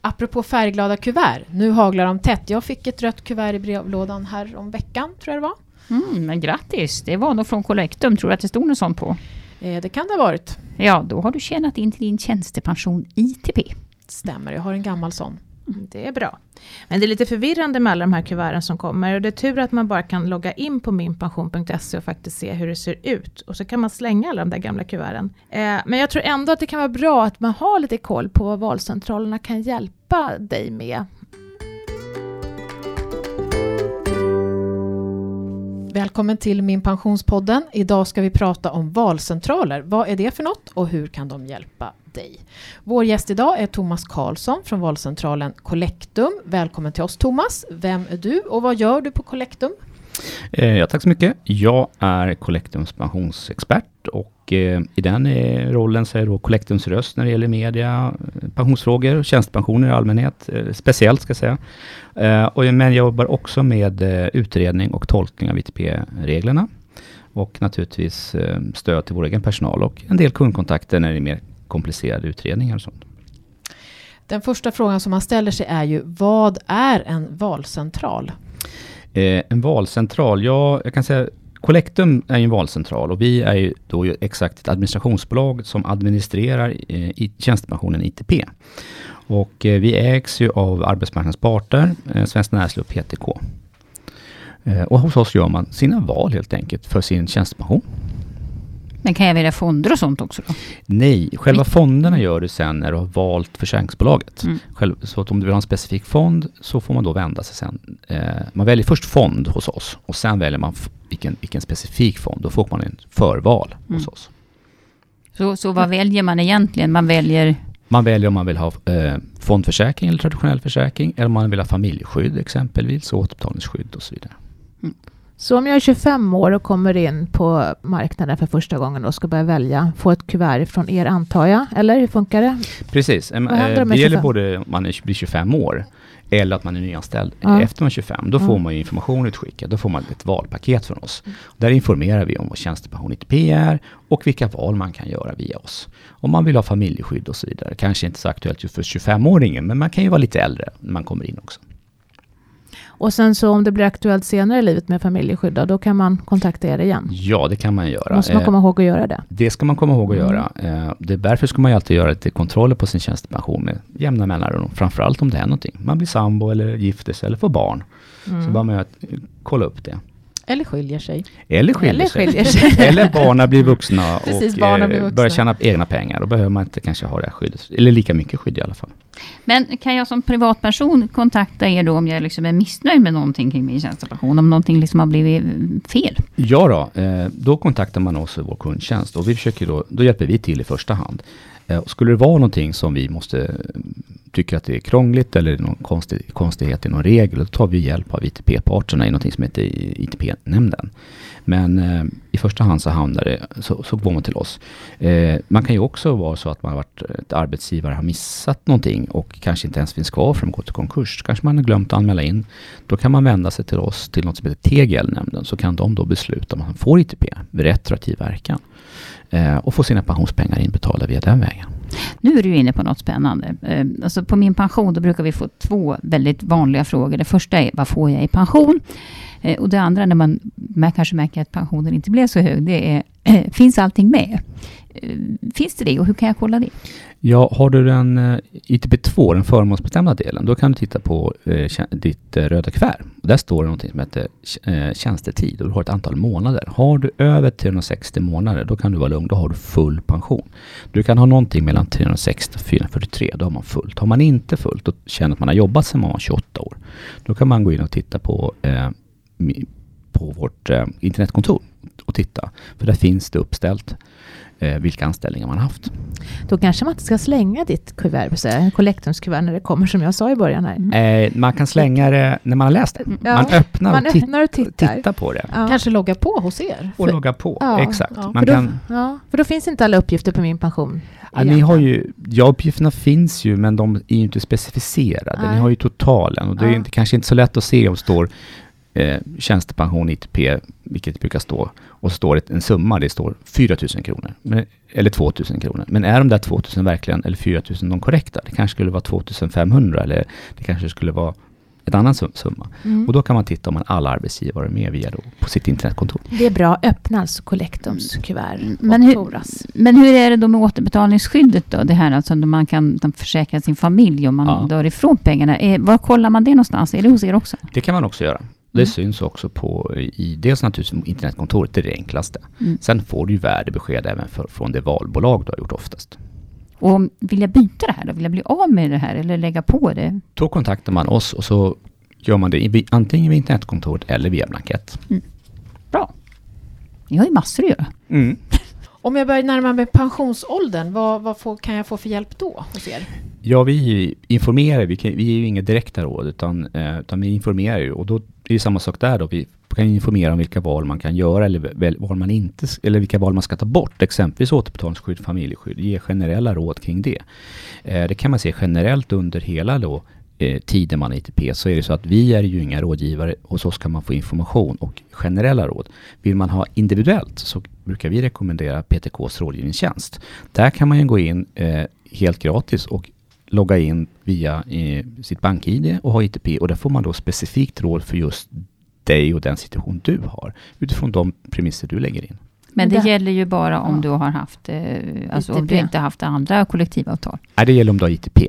Apropå färgglada kuvert, nu haglar de tätt. Jag fick ett rött kuvert i brevlådan här om veckan, tror jag det var. Mm, men grattis, det var nog från Collectum. Tror du att det stod något sånt på? Eh, det kan det ha varit. Ja, då har du tjänat in till din tjänstepension ITP. Stämmer, jag har en gammal sån. Mm, det är bra. Men det är lite förvirrande med alla de här kuverten som kommer. Och det är tur att man bara kan logga in på minpension.se och faktiskt se hur det ser ut. Och så kan man slänga alla de där gamla kuverten. Eh, men jag tror ändå att det kan vara bra att man har lite koll på vad valcentralerna kan hjälpa dig med. Välkommen till Min Pensionspodden. Idag ska vi prata om valcentraler. Vad är det för något och hur kan de hjälpa dig? Vår gäst idag är Thomas Karlsson från valcentralen Collectum. Välkommen till oss Thomas. Vem är du och vad gör du på Collectum? Eh, ja, tack så mycket. Jag är Collectums pensionsexpert och eh, i den eh, rollen så är jag då Collectums röst när det gäller media, pensionsfrågor och tjänstepensioner i allmänhet, speciellt ska jag säga. Men jag jobbar också med utredning och tolkning av ITP-reglerna och naturligtvis stöd till vår egen personal och en del kundkontakter när det är mer komplicerade utredningar och sånt. Den första frågan som man ställer sig är ju, vad är en valcentral? Eh, en valcentral, ja, jag kan säga Collectum är ju en valcentral och vi är ju då ju exakt ett administrationsbolag som administrerar eh, i tjänstepensionen ITP. Och eh, vi ägs ju av arbetsmarknadens parter, eh, Svenskt Näringsliv och PTK. Eh, och hos oss gör man sina val helt enkelt för sin tjänstepension. Men kan jag välja fonder och sånt också? Då? Nej, själva fonderna gör du sen när du har valt försäkringsbolaget. Mm. Själv, så att om du vill ha en specifik fond så får man då vända sig sen. Eh, man väljer först fond hos oss och sen väljer man vilken, vilken specifik fond. Då får man en förval mm. hos oss. Så, så vad väljer man egentligen? Man väljer? Man väljer om man vill ha eh, fondförsäkring eller traditionell försäkring eller om man vill ha familjeskydd exempelvis, återbetalningsskydd och så vidare. Mm. Så om jag är 25 år och kommer in på marknaden för första gången och ska börja välja, få ett kuvert från er antar jag, eller hur funkar det? Precis, eh, det gäller både om man blir 25 år eller att man är nyanställd ja. efter man är 25. Då ja. får man information utskickad, då får man ett valpaket från oss. Där informerar vi om vad tjänstepension ITP är och vilka val man kan göra via oss. Om man vill ha familjeskydd och så vidare. Kanske inte så aktuellt just för 25-åringen, men man kan ju vara lite äldre när man kommer in också. Och sen så om det blir aktuellt senare i livet med familjeskydd, då kan man kontakta er igen? Ja, det kan man göra. Måste man komma ihåg att göra det? Det ska man komma ihåg att mm. göra. Eh, det är därför ska man ju alltid göra lite kontroller på sin tjänstepension med jämna mellanrum. Framförallt om det är någonting. Man blir sambo eller gifter sig eller får barn. Mm. Så bara med att kolla upp det. Eller skiljer sig. Eller skiljer, Eller, skiljer sig. sig. Eller barnen blir vuxna Precis, och barnen blir eh, vuxna. börjar tjäna egna pengar. Då behöver man inte kanske ha det här skyddet. Eller lika mycket skydd i alla fall. Men kan jag som privatperson kontakta er då om jag liksom är missnöjd med någonting kring min tjänstepension? Om någonting liksom har blivit fel? Ja då, eh, då kontaktar man oss i vår kundtjänst och vi försöker då, då hjälper vi till i första hand. Eh, skulle det vara någonting som vi måste eh, tycker att det är krångligt eller någon konstig, konstighet i någon regel, då tar vi hjälp av ITP-parterna i någonting som heter ITP-nämnden. Men eh, i första hand så hamnar det, så, så går man till oss. Eh, man kan ju också vara så att man har varit, eh, ett arbetsgivare har missat någonting och kanske inte ens finns kvar för att gå till konkurs. Kanske man har glömt att anmäla in. Då kan man vända sig till oss, till något som heter TGL-nämnden, så kan de då besluta om man får ITP med retroaktiv verkan. Eh, och få sina pensionspengar inbetalda via den vägen. Nu är du inne på något spännande. Eh, alltså på min pension då brukar vi få två väldigt vanliga frågor. Det första är vad får jag i pension? Eh, och det andra när man, man kanske märker att pensionen inte blev så hög, det är finns allting med? Eh, finns det det och hur kan jag kolla det? Ja, har du den eh, ITP2, den förmånsbestämda delen, då kan du titta på eh, ditt eh, röda kuvert. Där står det någonting som heter eh, tjänstetid och du har ett antal månader. Har du över 360 månader, då kan du vara lugn, då har du full pension. Du kan ha någonting mellan 360 och 443, då har man fullt. Har man inte fullt och känner att man har jobbat sedan man var 28 år, då kan man gå in och titta på eh, på vårt internetkontor titta. För där finns det uppställt eh, vilka anställningar man haft. Då kanske man inte ska slänga ditt kuvert, kollektumskuvert, när det kommer som jag sa i början här. Mm. Eh, man kan slänga det när man har läst det. Ja. Man öppnar, man och, öppnar och tittar. tittar på det. Ja. Kanske logga på hos er. Och för, logga på, ja. exakt. Man för, då, kan, ja, för då finns inte alla uppgifter på min pension. Ja, ni har ju, ja, uppgifterna finns ju, men de är ju inte specificerade. Nej. Ni har ju totalen och det är inte, kanske inte så lätt att se om det står eh, tjänstepension, ITP, vilket brukar stå, och så står det en summa, det står 4 000 kronor, men, eller 2 000 kronor. Men är de där 2 000 verkligen, eller 4 000 de korrekta? Det kanske skulle vara 2 500 eller det kanske skulle vara ett annan sum- summa. Mm. Och då kan man titta om man alla arbetsgivare är med via då, på sitt internetkontor. Det är bra, öppna alltså Collectums kuvert Men och hur- Foras. Men hur är det då med återbetalningsskyddet då? Det här alltså man kan försäkra sin familj om man Ja. dör ifrån pengarna. Eh, var kollar man det någonstans? Är det hos er också? Det kan man också göra. Det Mm. syns också på i dels naturligtvis internetkontoret, det är det enklaste. Mm. Sen får du ju värdebesked även för, från det valbolag du har gjort oftast. Och vill jag byta det här då? Vill jag bli av med det här eller lägga på det? Då kontaktar man oss och så gör man det i, antingen via internetkontoret eller via blankett. Bra. Ni har ju massor att göra. Om jag börjar närma mig pensionsåldern, vad, vad får, kan jag få för hjälp då hos er? Ja, vi informerar, vi, kan, vi är ju inga direkta råd utan, eh, utan vi informerar ju och då det är samma sak där då. Vi kan informera om vilka val man kan göra eller val man inte, eller vilka val man ska ta bort. Exempelvis återbetalningsskydd, familjeskydd, ge generella råd kring det. Eh, det kan man se generellt under hela då eh, tiden man är ITP så är det så att vi är ju inga rådgivare. Hos oss kan man få information och generella råd. Vill man ha individuellt så brukar vi rekommendera PTKs rådgivningstjänst. Där kan man ju gå in eh, helt gratis och logga in via eh, sitt bank-id och ha ITP och där får man då specifikt råd för just dig och den situation du har utifrån de premisser du lägger in. Men det Det- gäller ju bara om Ja. du har haft, eh, alltså om ITP. du inte haft andra kollektivavtal. Nej, det gäller om du har ITP.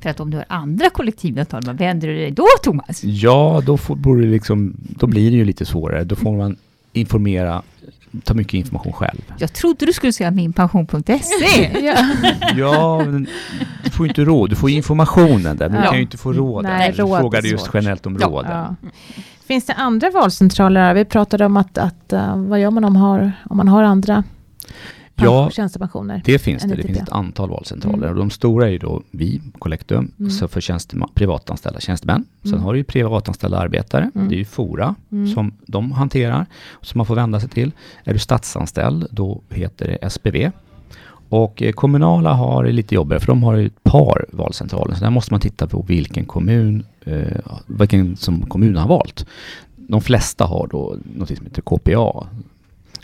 För att om du har andra kollektivavtal, vad vänder du dig då Thomas? Ja, då, får, borde det liksom, då blir det ju lite svårare. Då får man informera, ta mycket information själv. Jag trodde du skulle säga minpension.se. Ja. Ja, men du får inte råd. Du får informationen där, men du Ja. kan ju inte få råden. Nej, du råd frågade just generellt om Ja. råden. Ja. Finns det andra valcentraler? Vi pratade om att, att eh, vad gör man om, har, om man har andra Ja, pension- tjänstepensioner? Det finns det. Det finns ett antal valcentraler. Mm. Och de stora är ju då vi, Collectum, Mm. så för privatanställda tjänstemän. Sen Mm. har du ju privatanställda arbetare. Mm. Det är ju Fora Mm. som de hanterar, som man får vända sig till. Är du statsanställd, då heter det SPV. Och eh, kommunala har det lite jobbigare, för de har ju ett par valcentraler. Så där måste man titta på vilken kommun, eh, vilken som kommunen har valt. De flesta har då något som heter KPA,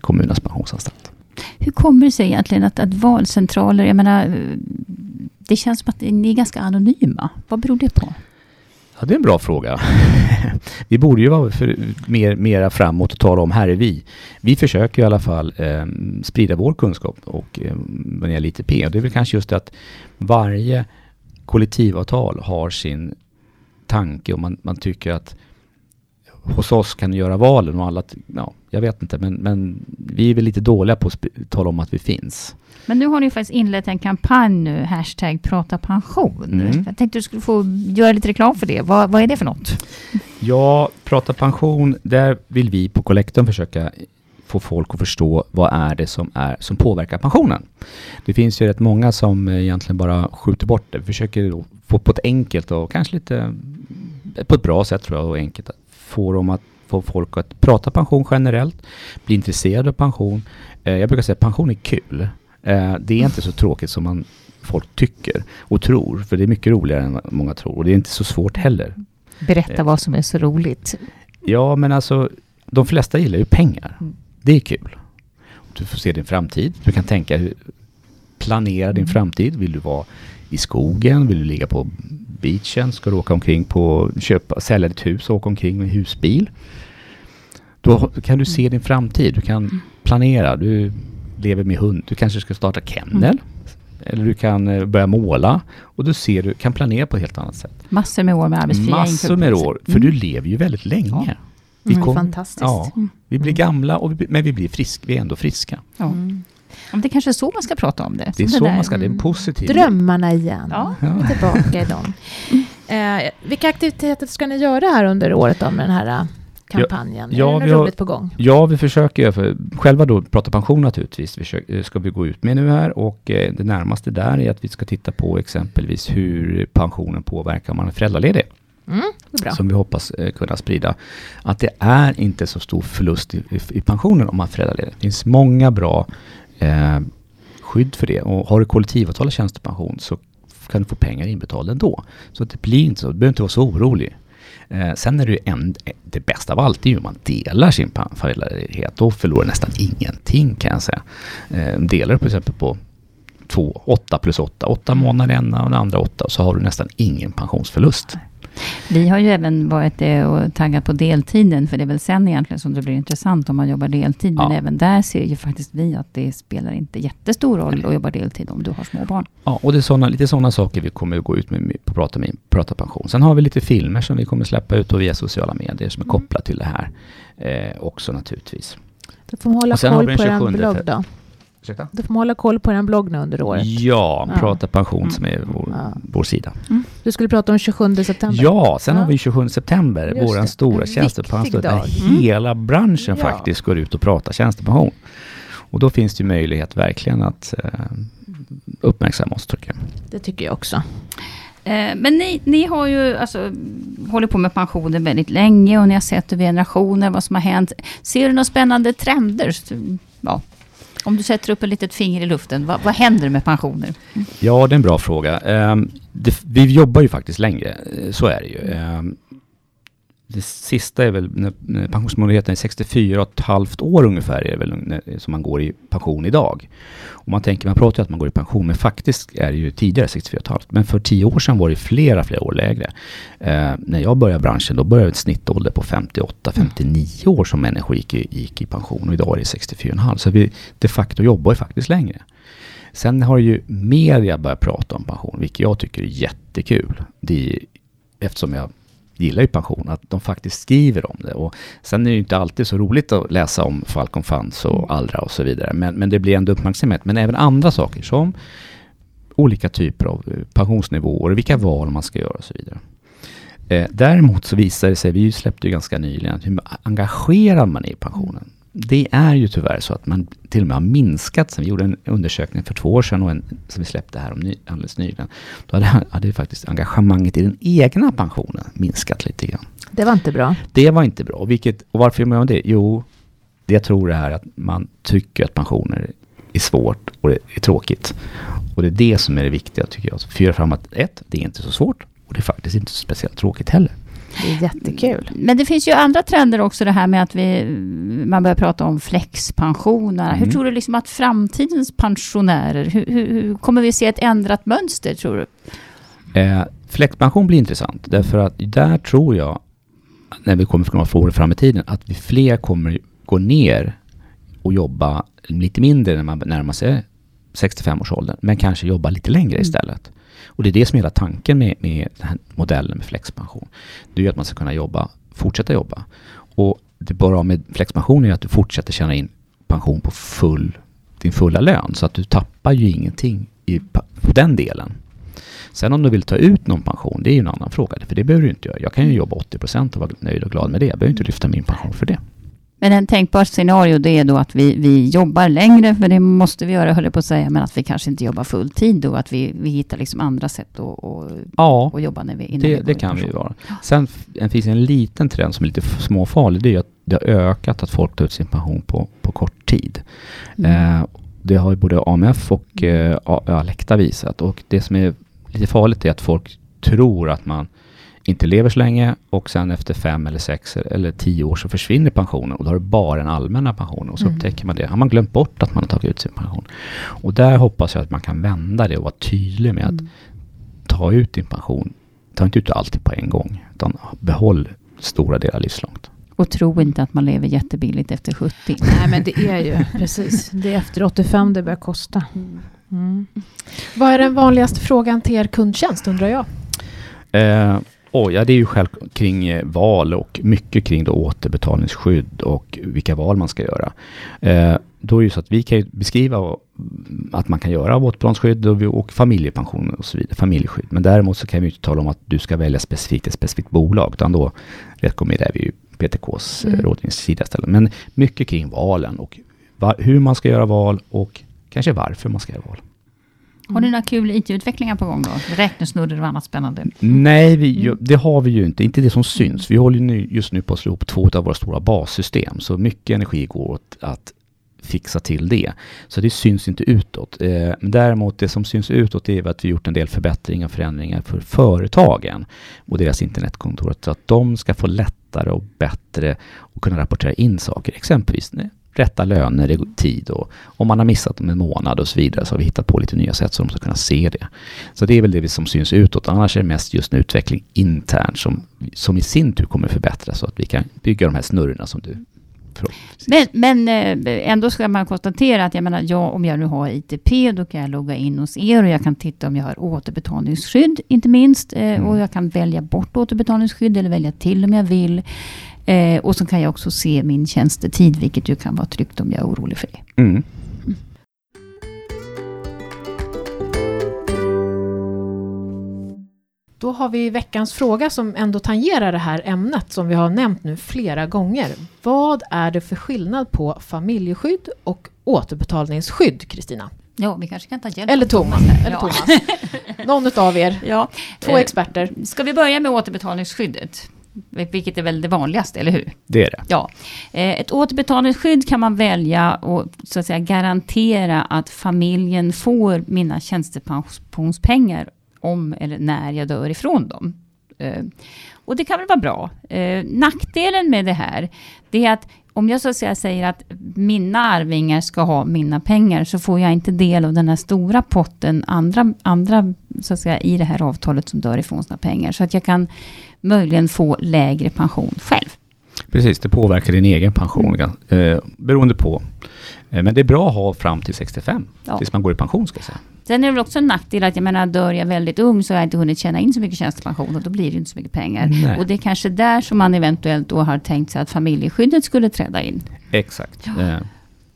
kommunens pensionsanstalt. Hur kommer det sig egentligen att, att valcentraler, jag menar, det känns som att ni är ganska anonyma. Vad beror det på? Ja, det är en bra fråga. vi borde ju vara för, mer, mera framåt och tala om här är vi. Vi försöker i alla fall eh, sprida vår kunskap och eh, det gäller ITP. Det är väl kanske just det att varje kollektivavtal har sin tanke och man, man tycker att hos oss kan du göra valen och alla, ja, jag vet inte, men, men vi är väl lite dåliga på att tala om att vi finns. Men nu har ni ju faktiskt inlett en kampanj nu, hashtag prata pension. Mm. Jag tänkte du skulle få göra lite reklam för det. Vad, vad är det för något? Ja, prata pension, där vill vi på Collectum försöka få folk att förstå vad är det som, är, som påverkar pensionen. Det finns ju rätt många som egentligen bara skjuter bort det. Vi försöker få på ett enkelt och kanske lite på ett bra sätt tror jag och enkelt få dem att få folk att prata pension generellt, bli intresserade av pension. Eh, jag brukar säga att pension är kul. Eh, det är inte så tråkigt som man folk tycker och tror, för det är mycket roligare än många tror och det är inte så svårt heller. Berätta vad som är så roligt. Ja, men alltså de flesta gillar ju pengar. Mm. Det är kul. Du får se din framtid. Du kan tänka, planera din Mm. framtid. Vill du vara i skogen? Vill du ligga på beachen? Ska du åka omkring på, köpa, sälja ditt hus och åka omkring med husbil? Då kan du se din framtid. Du kan planera. Du lever med hund. Du kanske ska starta kennel. Mm. Eller du kan eh, börja måla. Och då ser du, kan planera på ett helt annat sätt. Massor med år med arbetsfria Massor med år. För Mm. du lever ju väldigt länge. Ja. Vi Mm, kom- fantastiskt. Ja, Mm. vi blir gamla, och vi, men vi blir friska. Vi är ändå friska. Ja. Mm. Ja, det kanske är så man ska prata om det. Det är så där. man ska, det är en Mm. positiv... Drömmarna igen. Ja. Är tillbaka i dem. Eh, vilka aktiviteter ska ni göra här under året då med den här eh, kampanjen? ja, är det något har- roligt på gång? Ja, vi försöker för själva då prata pension naturligtvis. Vi försöker, ska vi gå ut med nu här och eh, det närmaste där är att vi ska titta på exempelvis hur pensionen påverkar om man är föräldraledig. Mm, det är bra. Som vi hoppas eh, kunna sprida. Att det är inte så stor förlust i, i, i pensionen om man är föräldraledig. Det finns många bra eh, skydd för det. Och har du kollektivavtal och tjänstepension så kan du få pengar inbetalda ändå. Så det blir inte så. Du behöver inte vara så orolig. Eh, sen är det ju en, det bästa av allt är ju om man delar sin föräldraledighet. Då förlorar nästan ingenting kan jag säga. Eh, delar du till exempel på två, åtta plus åtta. Åtta månader ena och den andra åtta. Så har du nästan ingen pensionsförlust. Vi har ju även varit det och taggat på deltiden, för det är väl sen egentligen som det blir intressant om man jobbar deltid. Men Ja. även där ser ju faktiskt vi att det spelar inte jättestor roll att jobba deltid om du har små barn. Ja, och det är såna, lite sådana saker vi kommer att gå ut med på Prata, med, prata pension. Sen har vi lite filmer som vi kommer släppa ut och via sociala medier som är kopplat till det här eh, också naturligtvis. Då får man hålla Och sen har koll på er 27 blogg då. Ursäkta? Då får hålla koll på er blogg nu under året. Ja, Ja. Prata pension Mm. som är vår, Ja. vår sida. Du skulle prata om 27 september. Ja, sen Ja. har vi 27 september, Just vår det. stora En tjänstepensionsdag, viktig där. Mm. hela branschen Ja. faktiskt går ut och pratar tjänstepension. Och då finns det ju möjlighet verkligen att eh, uppmärksamma oss tycker jag. Det tycker jag också. Eh, Men ni, ni har ju alltså, hållit på med pensioner väldigt länge och ni har sett över generationer vad som har hänt. Ser du några spännande trender? Ja. Om du sätter upp ett litet finger i luften, vad, vad händer med pensioner? Ja, det är en bra fråga. Ehm, det, vi jobbar ju faktiskt längre, eh, så är det ju. Ehm, det sista är väl när, när pensionsmyndigheten är 64 och ett halvt år ungefär är väl när, som man går i pension idag. Och man tänker, man pratar ju att man går i pension, men faktiskt är det ju tidigare 64 och halvt. Men för tio år sedan var det flera, flera år lägre. Eh, när jag började branschen, då började ett snittålder på 58-59 år som människor gick i, gick i pension och idag är det 64,5. Så vi de facto jobbar ju faktiskt längre. Sen har ju media börjat prata om pension, vilket jag tycker är jättekul. Det är, eftersom jag gillar ju pension, att de faktiskt skriver om det. Och sen är det ju inte alltid så roligt att läsa om Falcon Funds och Allra och så vidare. Men, men det blir ändå uppmärksamhet. Men även andra saker som olika typer av eh, pensionsnivåer, vilka val man ska göra och så vidare. Eh, däremot så visar det sig, vi släppte ju ganska nyligen, hur engagerad man är i pensionen. Det är ju tyvärr så att man till och med har minskat. Sen vi gjorde en undersökning för två år sedan och en som vi släppte här om ny, alldeles nyligen. Då hade, hade faktiskt engagemanget i den egna pensionen minskat lite grann. Det var inte bra. Det var inte bra. Vilket, och varför gör man det? Jo, det jag tror är att man tycker att pensioner är svårt och det är tråkigt. Och det är det som är det viktiga tycker jag. Fyra fram att ett, det är inte så svårt och det är faktiskt inte så speciellt tråkigt heller. Det är jättekul. Men det finns ju andra trender också, det här med att vi, man börjar prata om flexpensioner. Hur Mm. tror du liksom att framtidens pensionärer, hur, hur, hur kommer vi se ett ändrat mönster tror du? Eh, flexpension blir intressant därför att där tror jag, när vi kommer från några år fram i tiden, att vi fler kommer gå ner och jobba lite mindre när man närmar sig 65-årsåldern, men kanske jobba lite längre istället. Och det är det som är hela tanken med, med den här modellen med flexpension. Det är ju att man ska kunna jobba, fortsätta jobba. Och det bara med flexpension är att du fortsätter tjäna in pension på full, din fulla lön. Så att du tappar ju ingenting i, den delen. Sen om du vill ta ut någon pension, det är ju en annan fråga. För det behöver du inte göra. Jag kan ju jobba 80% och vara nöjd och glad med det. Jag behöver inte lyfta min pension för det. Men en tänkbar scenario det är då att vi, vi jobbar längre, för det måste vi göra höll jag på att säga, men att vi kanske inte jobbar full tid och att vi, vi hittar liksom andra sätt att, att, Ja, att jobba när vi, innan vi det, går det kan vi vara. Sen en- finns en liten trend som är lite småfarlig. Det är ju att det har ökat att folk tar ut sin pension på, på kort tid. Mm. Eh, det har ju både AMF och eh, A- Alecta visat. Och det som är lite farligt är att folk tror att man inte lever så länge och sen efter fem eller sex eller tio år så försvinner pensionen och då har du bara den allmänna pensionen och så Mm. upptäcker man det. Har man glömt bort att man har tagit ut sin pension? Och där hoppas jag att man kan vända det och vara tydlig med att Mm. ta ut din pension. Ta inte ut allt på en gång utan behåll stora delar livslångt. Och tro inte att man lever jättebilligt efter 70. Nej men det är ju precis. Det är efter 85 det börjar kosta. Mm. Vad är den vanligaste frågan till er kundtjänst undrar jag? Eh, oh, ja, det är ju själv kring eh, val och mycket kring då återbetalningsskydd och vilka val man ska göra. Eh, då är det ju så att vi kan ju beskriva vad- att man kan göra återbetalningsskydd och, och familjepension och så vidare, familjeskydd. Men däremot så kan vi ju inte tala om att du ska välja specifikt ett specifikt bolag, utan då rekommenderar vi ju PTKs mm. Mm. rådgivningssida istället. Men mycket kring valen och va, hur man ska göra val och kanske varför man ska göra val. Har ni några kul IT-utvecklingar på gång då? Räknesnurror och annat spännande? Nej, vi, ju- det har vi ju inte. Inte det som syns. Vi håller nu, just nu på att slå upp två av våra stora bassystem. Så mycket energi går åt att fixa till det. Så det syns inte utåt. Eh, däremot det som syns utåt är att vi gjort en del förbättringar och förändringar för företagen och deras internetkontor så att de ska få lättare och bättre att kunna rapportera in saker. Exempelvis rätta löner i tid och om man har missat dem en månad och så vidare så har vi hittat på lite nya sätt så de ska kunna se det. Så det är väl det som syns utåt. Annars är det mest just en utveckling internt som, som i sin tur kommer förbättras så att vi kan bygga de här snurrorna som du men, men eh, ändå ska man konstatera att jag menar, ja, om jag nu har ITP, då kan jag logga in hos er och jag kan titta om jag har återbetalningsskydd, inte minst. Eh, mm. Och jag kan välja bort återbetalningsskydd eller välja till om jag vill. Eh, och så kan jag också se min tjänstetid, vilket ju kan vara tryggt om jag är orolig för det. Mm. Då har vi veckans fråga som ändå tangerar det här ämnet som vi har nämnt nu flera gånger. Vad är det för skillnad på familjeskydd och återbetalningsskydd, Kristina? Ja, vi kanske kan ta hjälp Eller Thomas. Eller ja. Thomas. Någon av er. Ja. Två eh, experter. Ska vi börja med återbetalningsskyddet? Vilket är väl det vanligaste, eller hur? Det är det. Ja. Eh, ett återbetalningsskydd kan man välja och så att säga garantera att familjen får mina tjänstepensionspengar om eller när jag dör ifrån dem. Eh, och det kan väl vara bra. Eh, nackdelen med det här, det är att om jag så att säga säger att mina arvingar ska ha mina pengar, så får jag inte del av den här stora potten andra, andra så att säga, i det här avtalet som dör ifrån sina pengar. Så att jag kan möjligen få lägre pension själv. Precis, det påverkar din egen pension eh, beroende på. Eh, men det är bra att ha fram till 65, ja. tills man går i pension ska jag säga. Sen är det väl också en nackdel att jag menar, dör jag väldigt ung så har jag inte hunnit tjäna in så mycket tjänstepension och då blir det inte så mycket pengar. Nej. Och det är kanske där som man eventuellt då har tänkt sig att familjeskyddet skulle träda in. Exakt. Ja. Eh.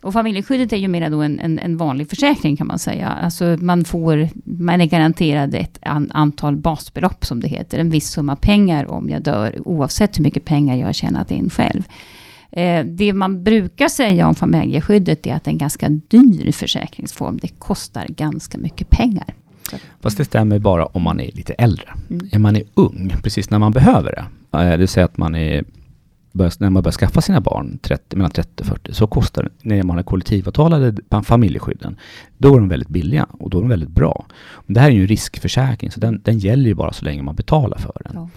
Och familjeskyddet är ju mer då en, en, en, vanlig försäkring kan man säga. Alltså man, får, man är garanterad ett an, antal basbelopp som det heter. En viss summa pengar om jag dör oavsett hur mycket pengar jag har tjänat in själv. Eh, det man brukar säga om familjeskyddet är att det är en ganska dyr försäkringsform. Det kostar ganska mycket pengar. Fast det stämmer bara om man är lite äldre. Mm. Är man är ung, precis när man behöver det, eh, det vill säga att man är börjar, när man börjar skaffa sina barn, 30, mellan 30 och 40, så kostar det, när man har kollektivavtalade familjeskydden, då är de väldigt billiga och då är de väldigt bra. Men det här är ju en riskförsäkring, så den, den gäller ju bara så länge man betalar för den. Ja.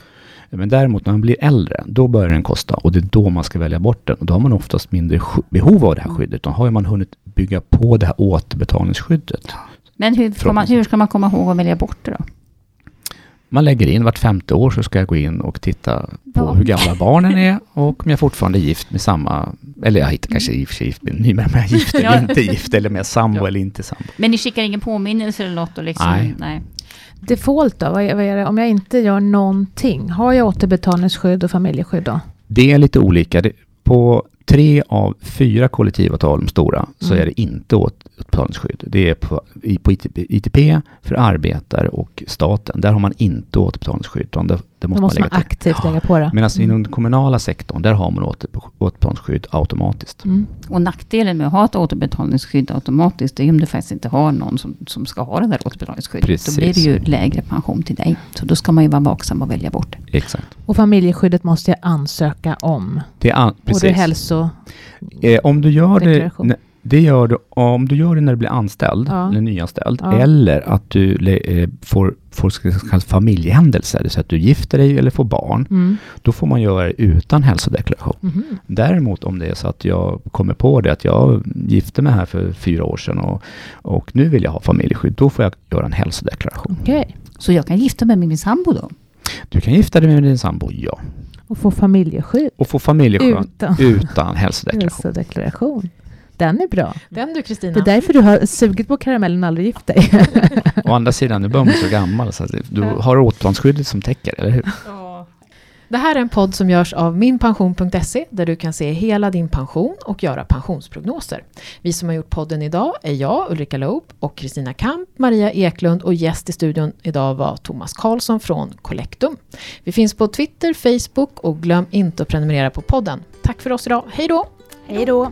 Men däremot när man blir äldre, då börjar den kosta och det är då man ska välja bort den. Och då har man oftast mindre behov av det här mm. skyddet. Då har man hunnit bygga på det här återbetalningsskyddet. Men hur, man, hur ska man komma ihåg att välja bort det då? Man lägger in vart femte år så ska jag gå in och titta på ja. hur gamla barnen är och om jag fortfarande är gift med samma, eller jag hittar kanske i och för sig gift med ny, men jag är gift eller inte gift, eller med sambo ja. eller inte sambo. Men ni skickar ingen påminnelse eller något? Och liksom, nej. nej. Default då, vad är, vad är det? om jag inte gör någonting, har jag återbetalningsskydd och familjeskydd då? Det är lite olika. På tre av fyra kollektivavtal, de stora, så mm. är det inte återbetalningsskydd. Det är på, på ITP för arbetare och staten. Där har man inte återbetalningsskydd. Utan det, det måste, måste man, lägga man aktivt ja. lägga på det. Medan mm. inom den kommunala sektorn, där har man återbetalningsskydd automatiskt. Mm. Och nackdelen med att ha ett återbetalningsskydd automatiskt, det är om du faktiskt inte har någon som, som ska ha det där återbetalningsskyddet. Precis. Då blir det ju lägre pension till dig. Så då ska man ju vara vaksam och välja bort det. Exakt. Och familjeskyddet måste jag ansöka om. Det är an, precis. Både hälso... Eh, om du gör det det gör du om du gör det när du blir anställd, ja. eller nyanställd, ja. eller att du eh, får, får så familjehändelser, säga att du gifter dig eller får barn, mm. då får man göra det utan hälsodeklaration. Mm. Däremot om det är så att jag kommer på det, att jag gifte mig här för fyra år sedan och, och nu vill jag ha familjeskydd, då får jag göra en hälsodeklaration. Okay. Så jag kan gifta mig med min sambo då? Du kan gifta dig med din sambo, ja. Och få familjeskydd? Och få familjeskydd utan, utan hälsodeklaration. hälsodeklaration. Den är bra. Den du Kristina. Det är därför du har sugit på karamellen och aldrig gift dig. Å andra sidan, nu börjar man så gammal så du har återbetalningsskyddet som täcker, eller hur? Det här är en podd som görs av minpension.se där du kan se hela din pension och göra pensionsprognoser. Vi som har gjort podden idag är jag, Ulrika Loob och Kristina Kamp, Maria Eklund och gäst i studion idag var Thomas Karlsson från Collectum. Vi finns på Twitter, Facebook och glöm inte att prenumerera på podden. Tack för oss idag. Hej då! Hej då!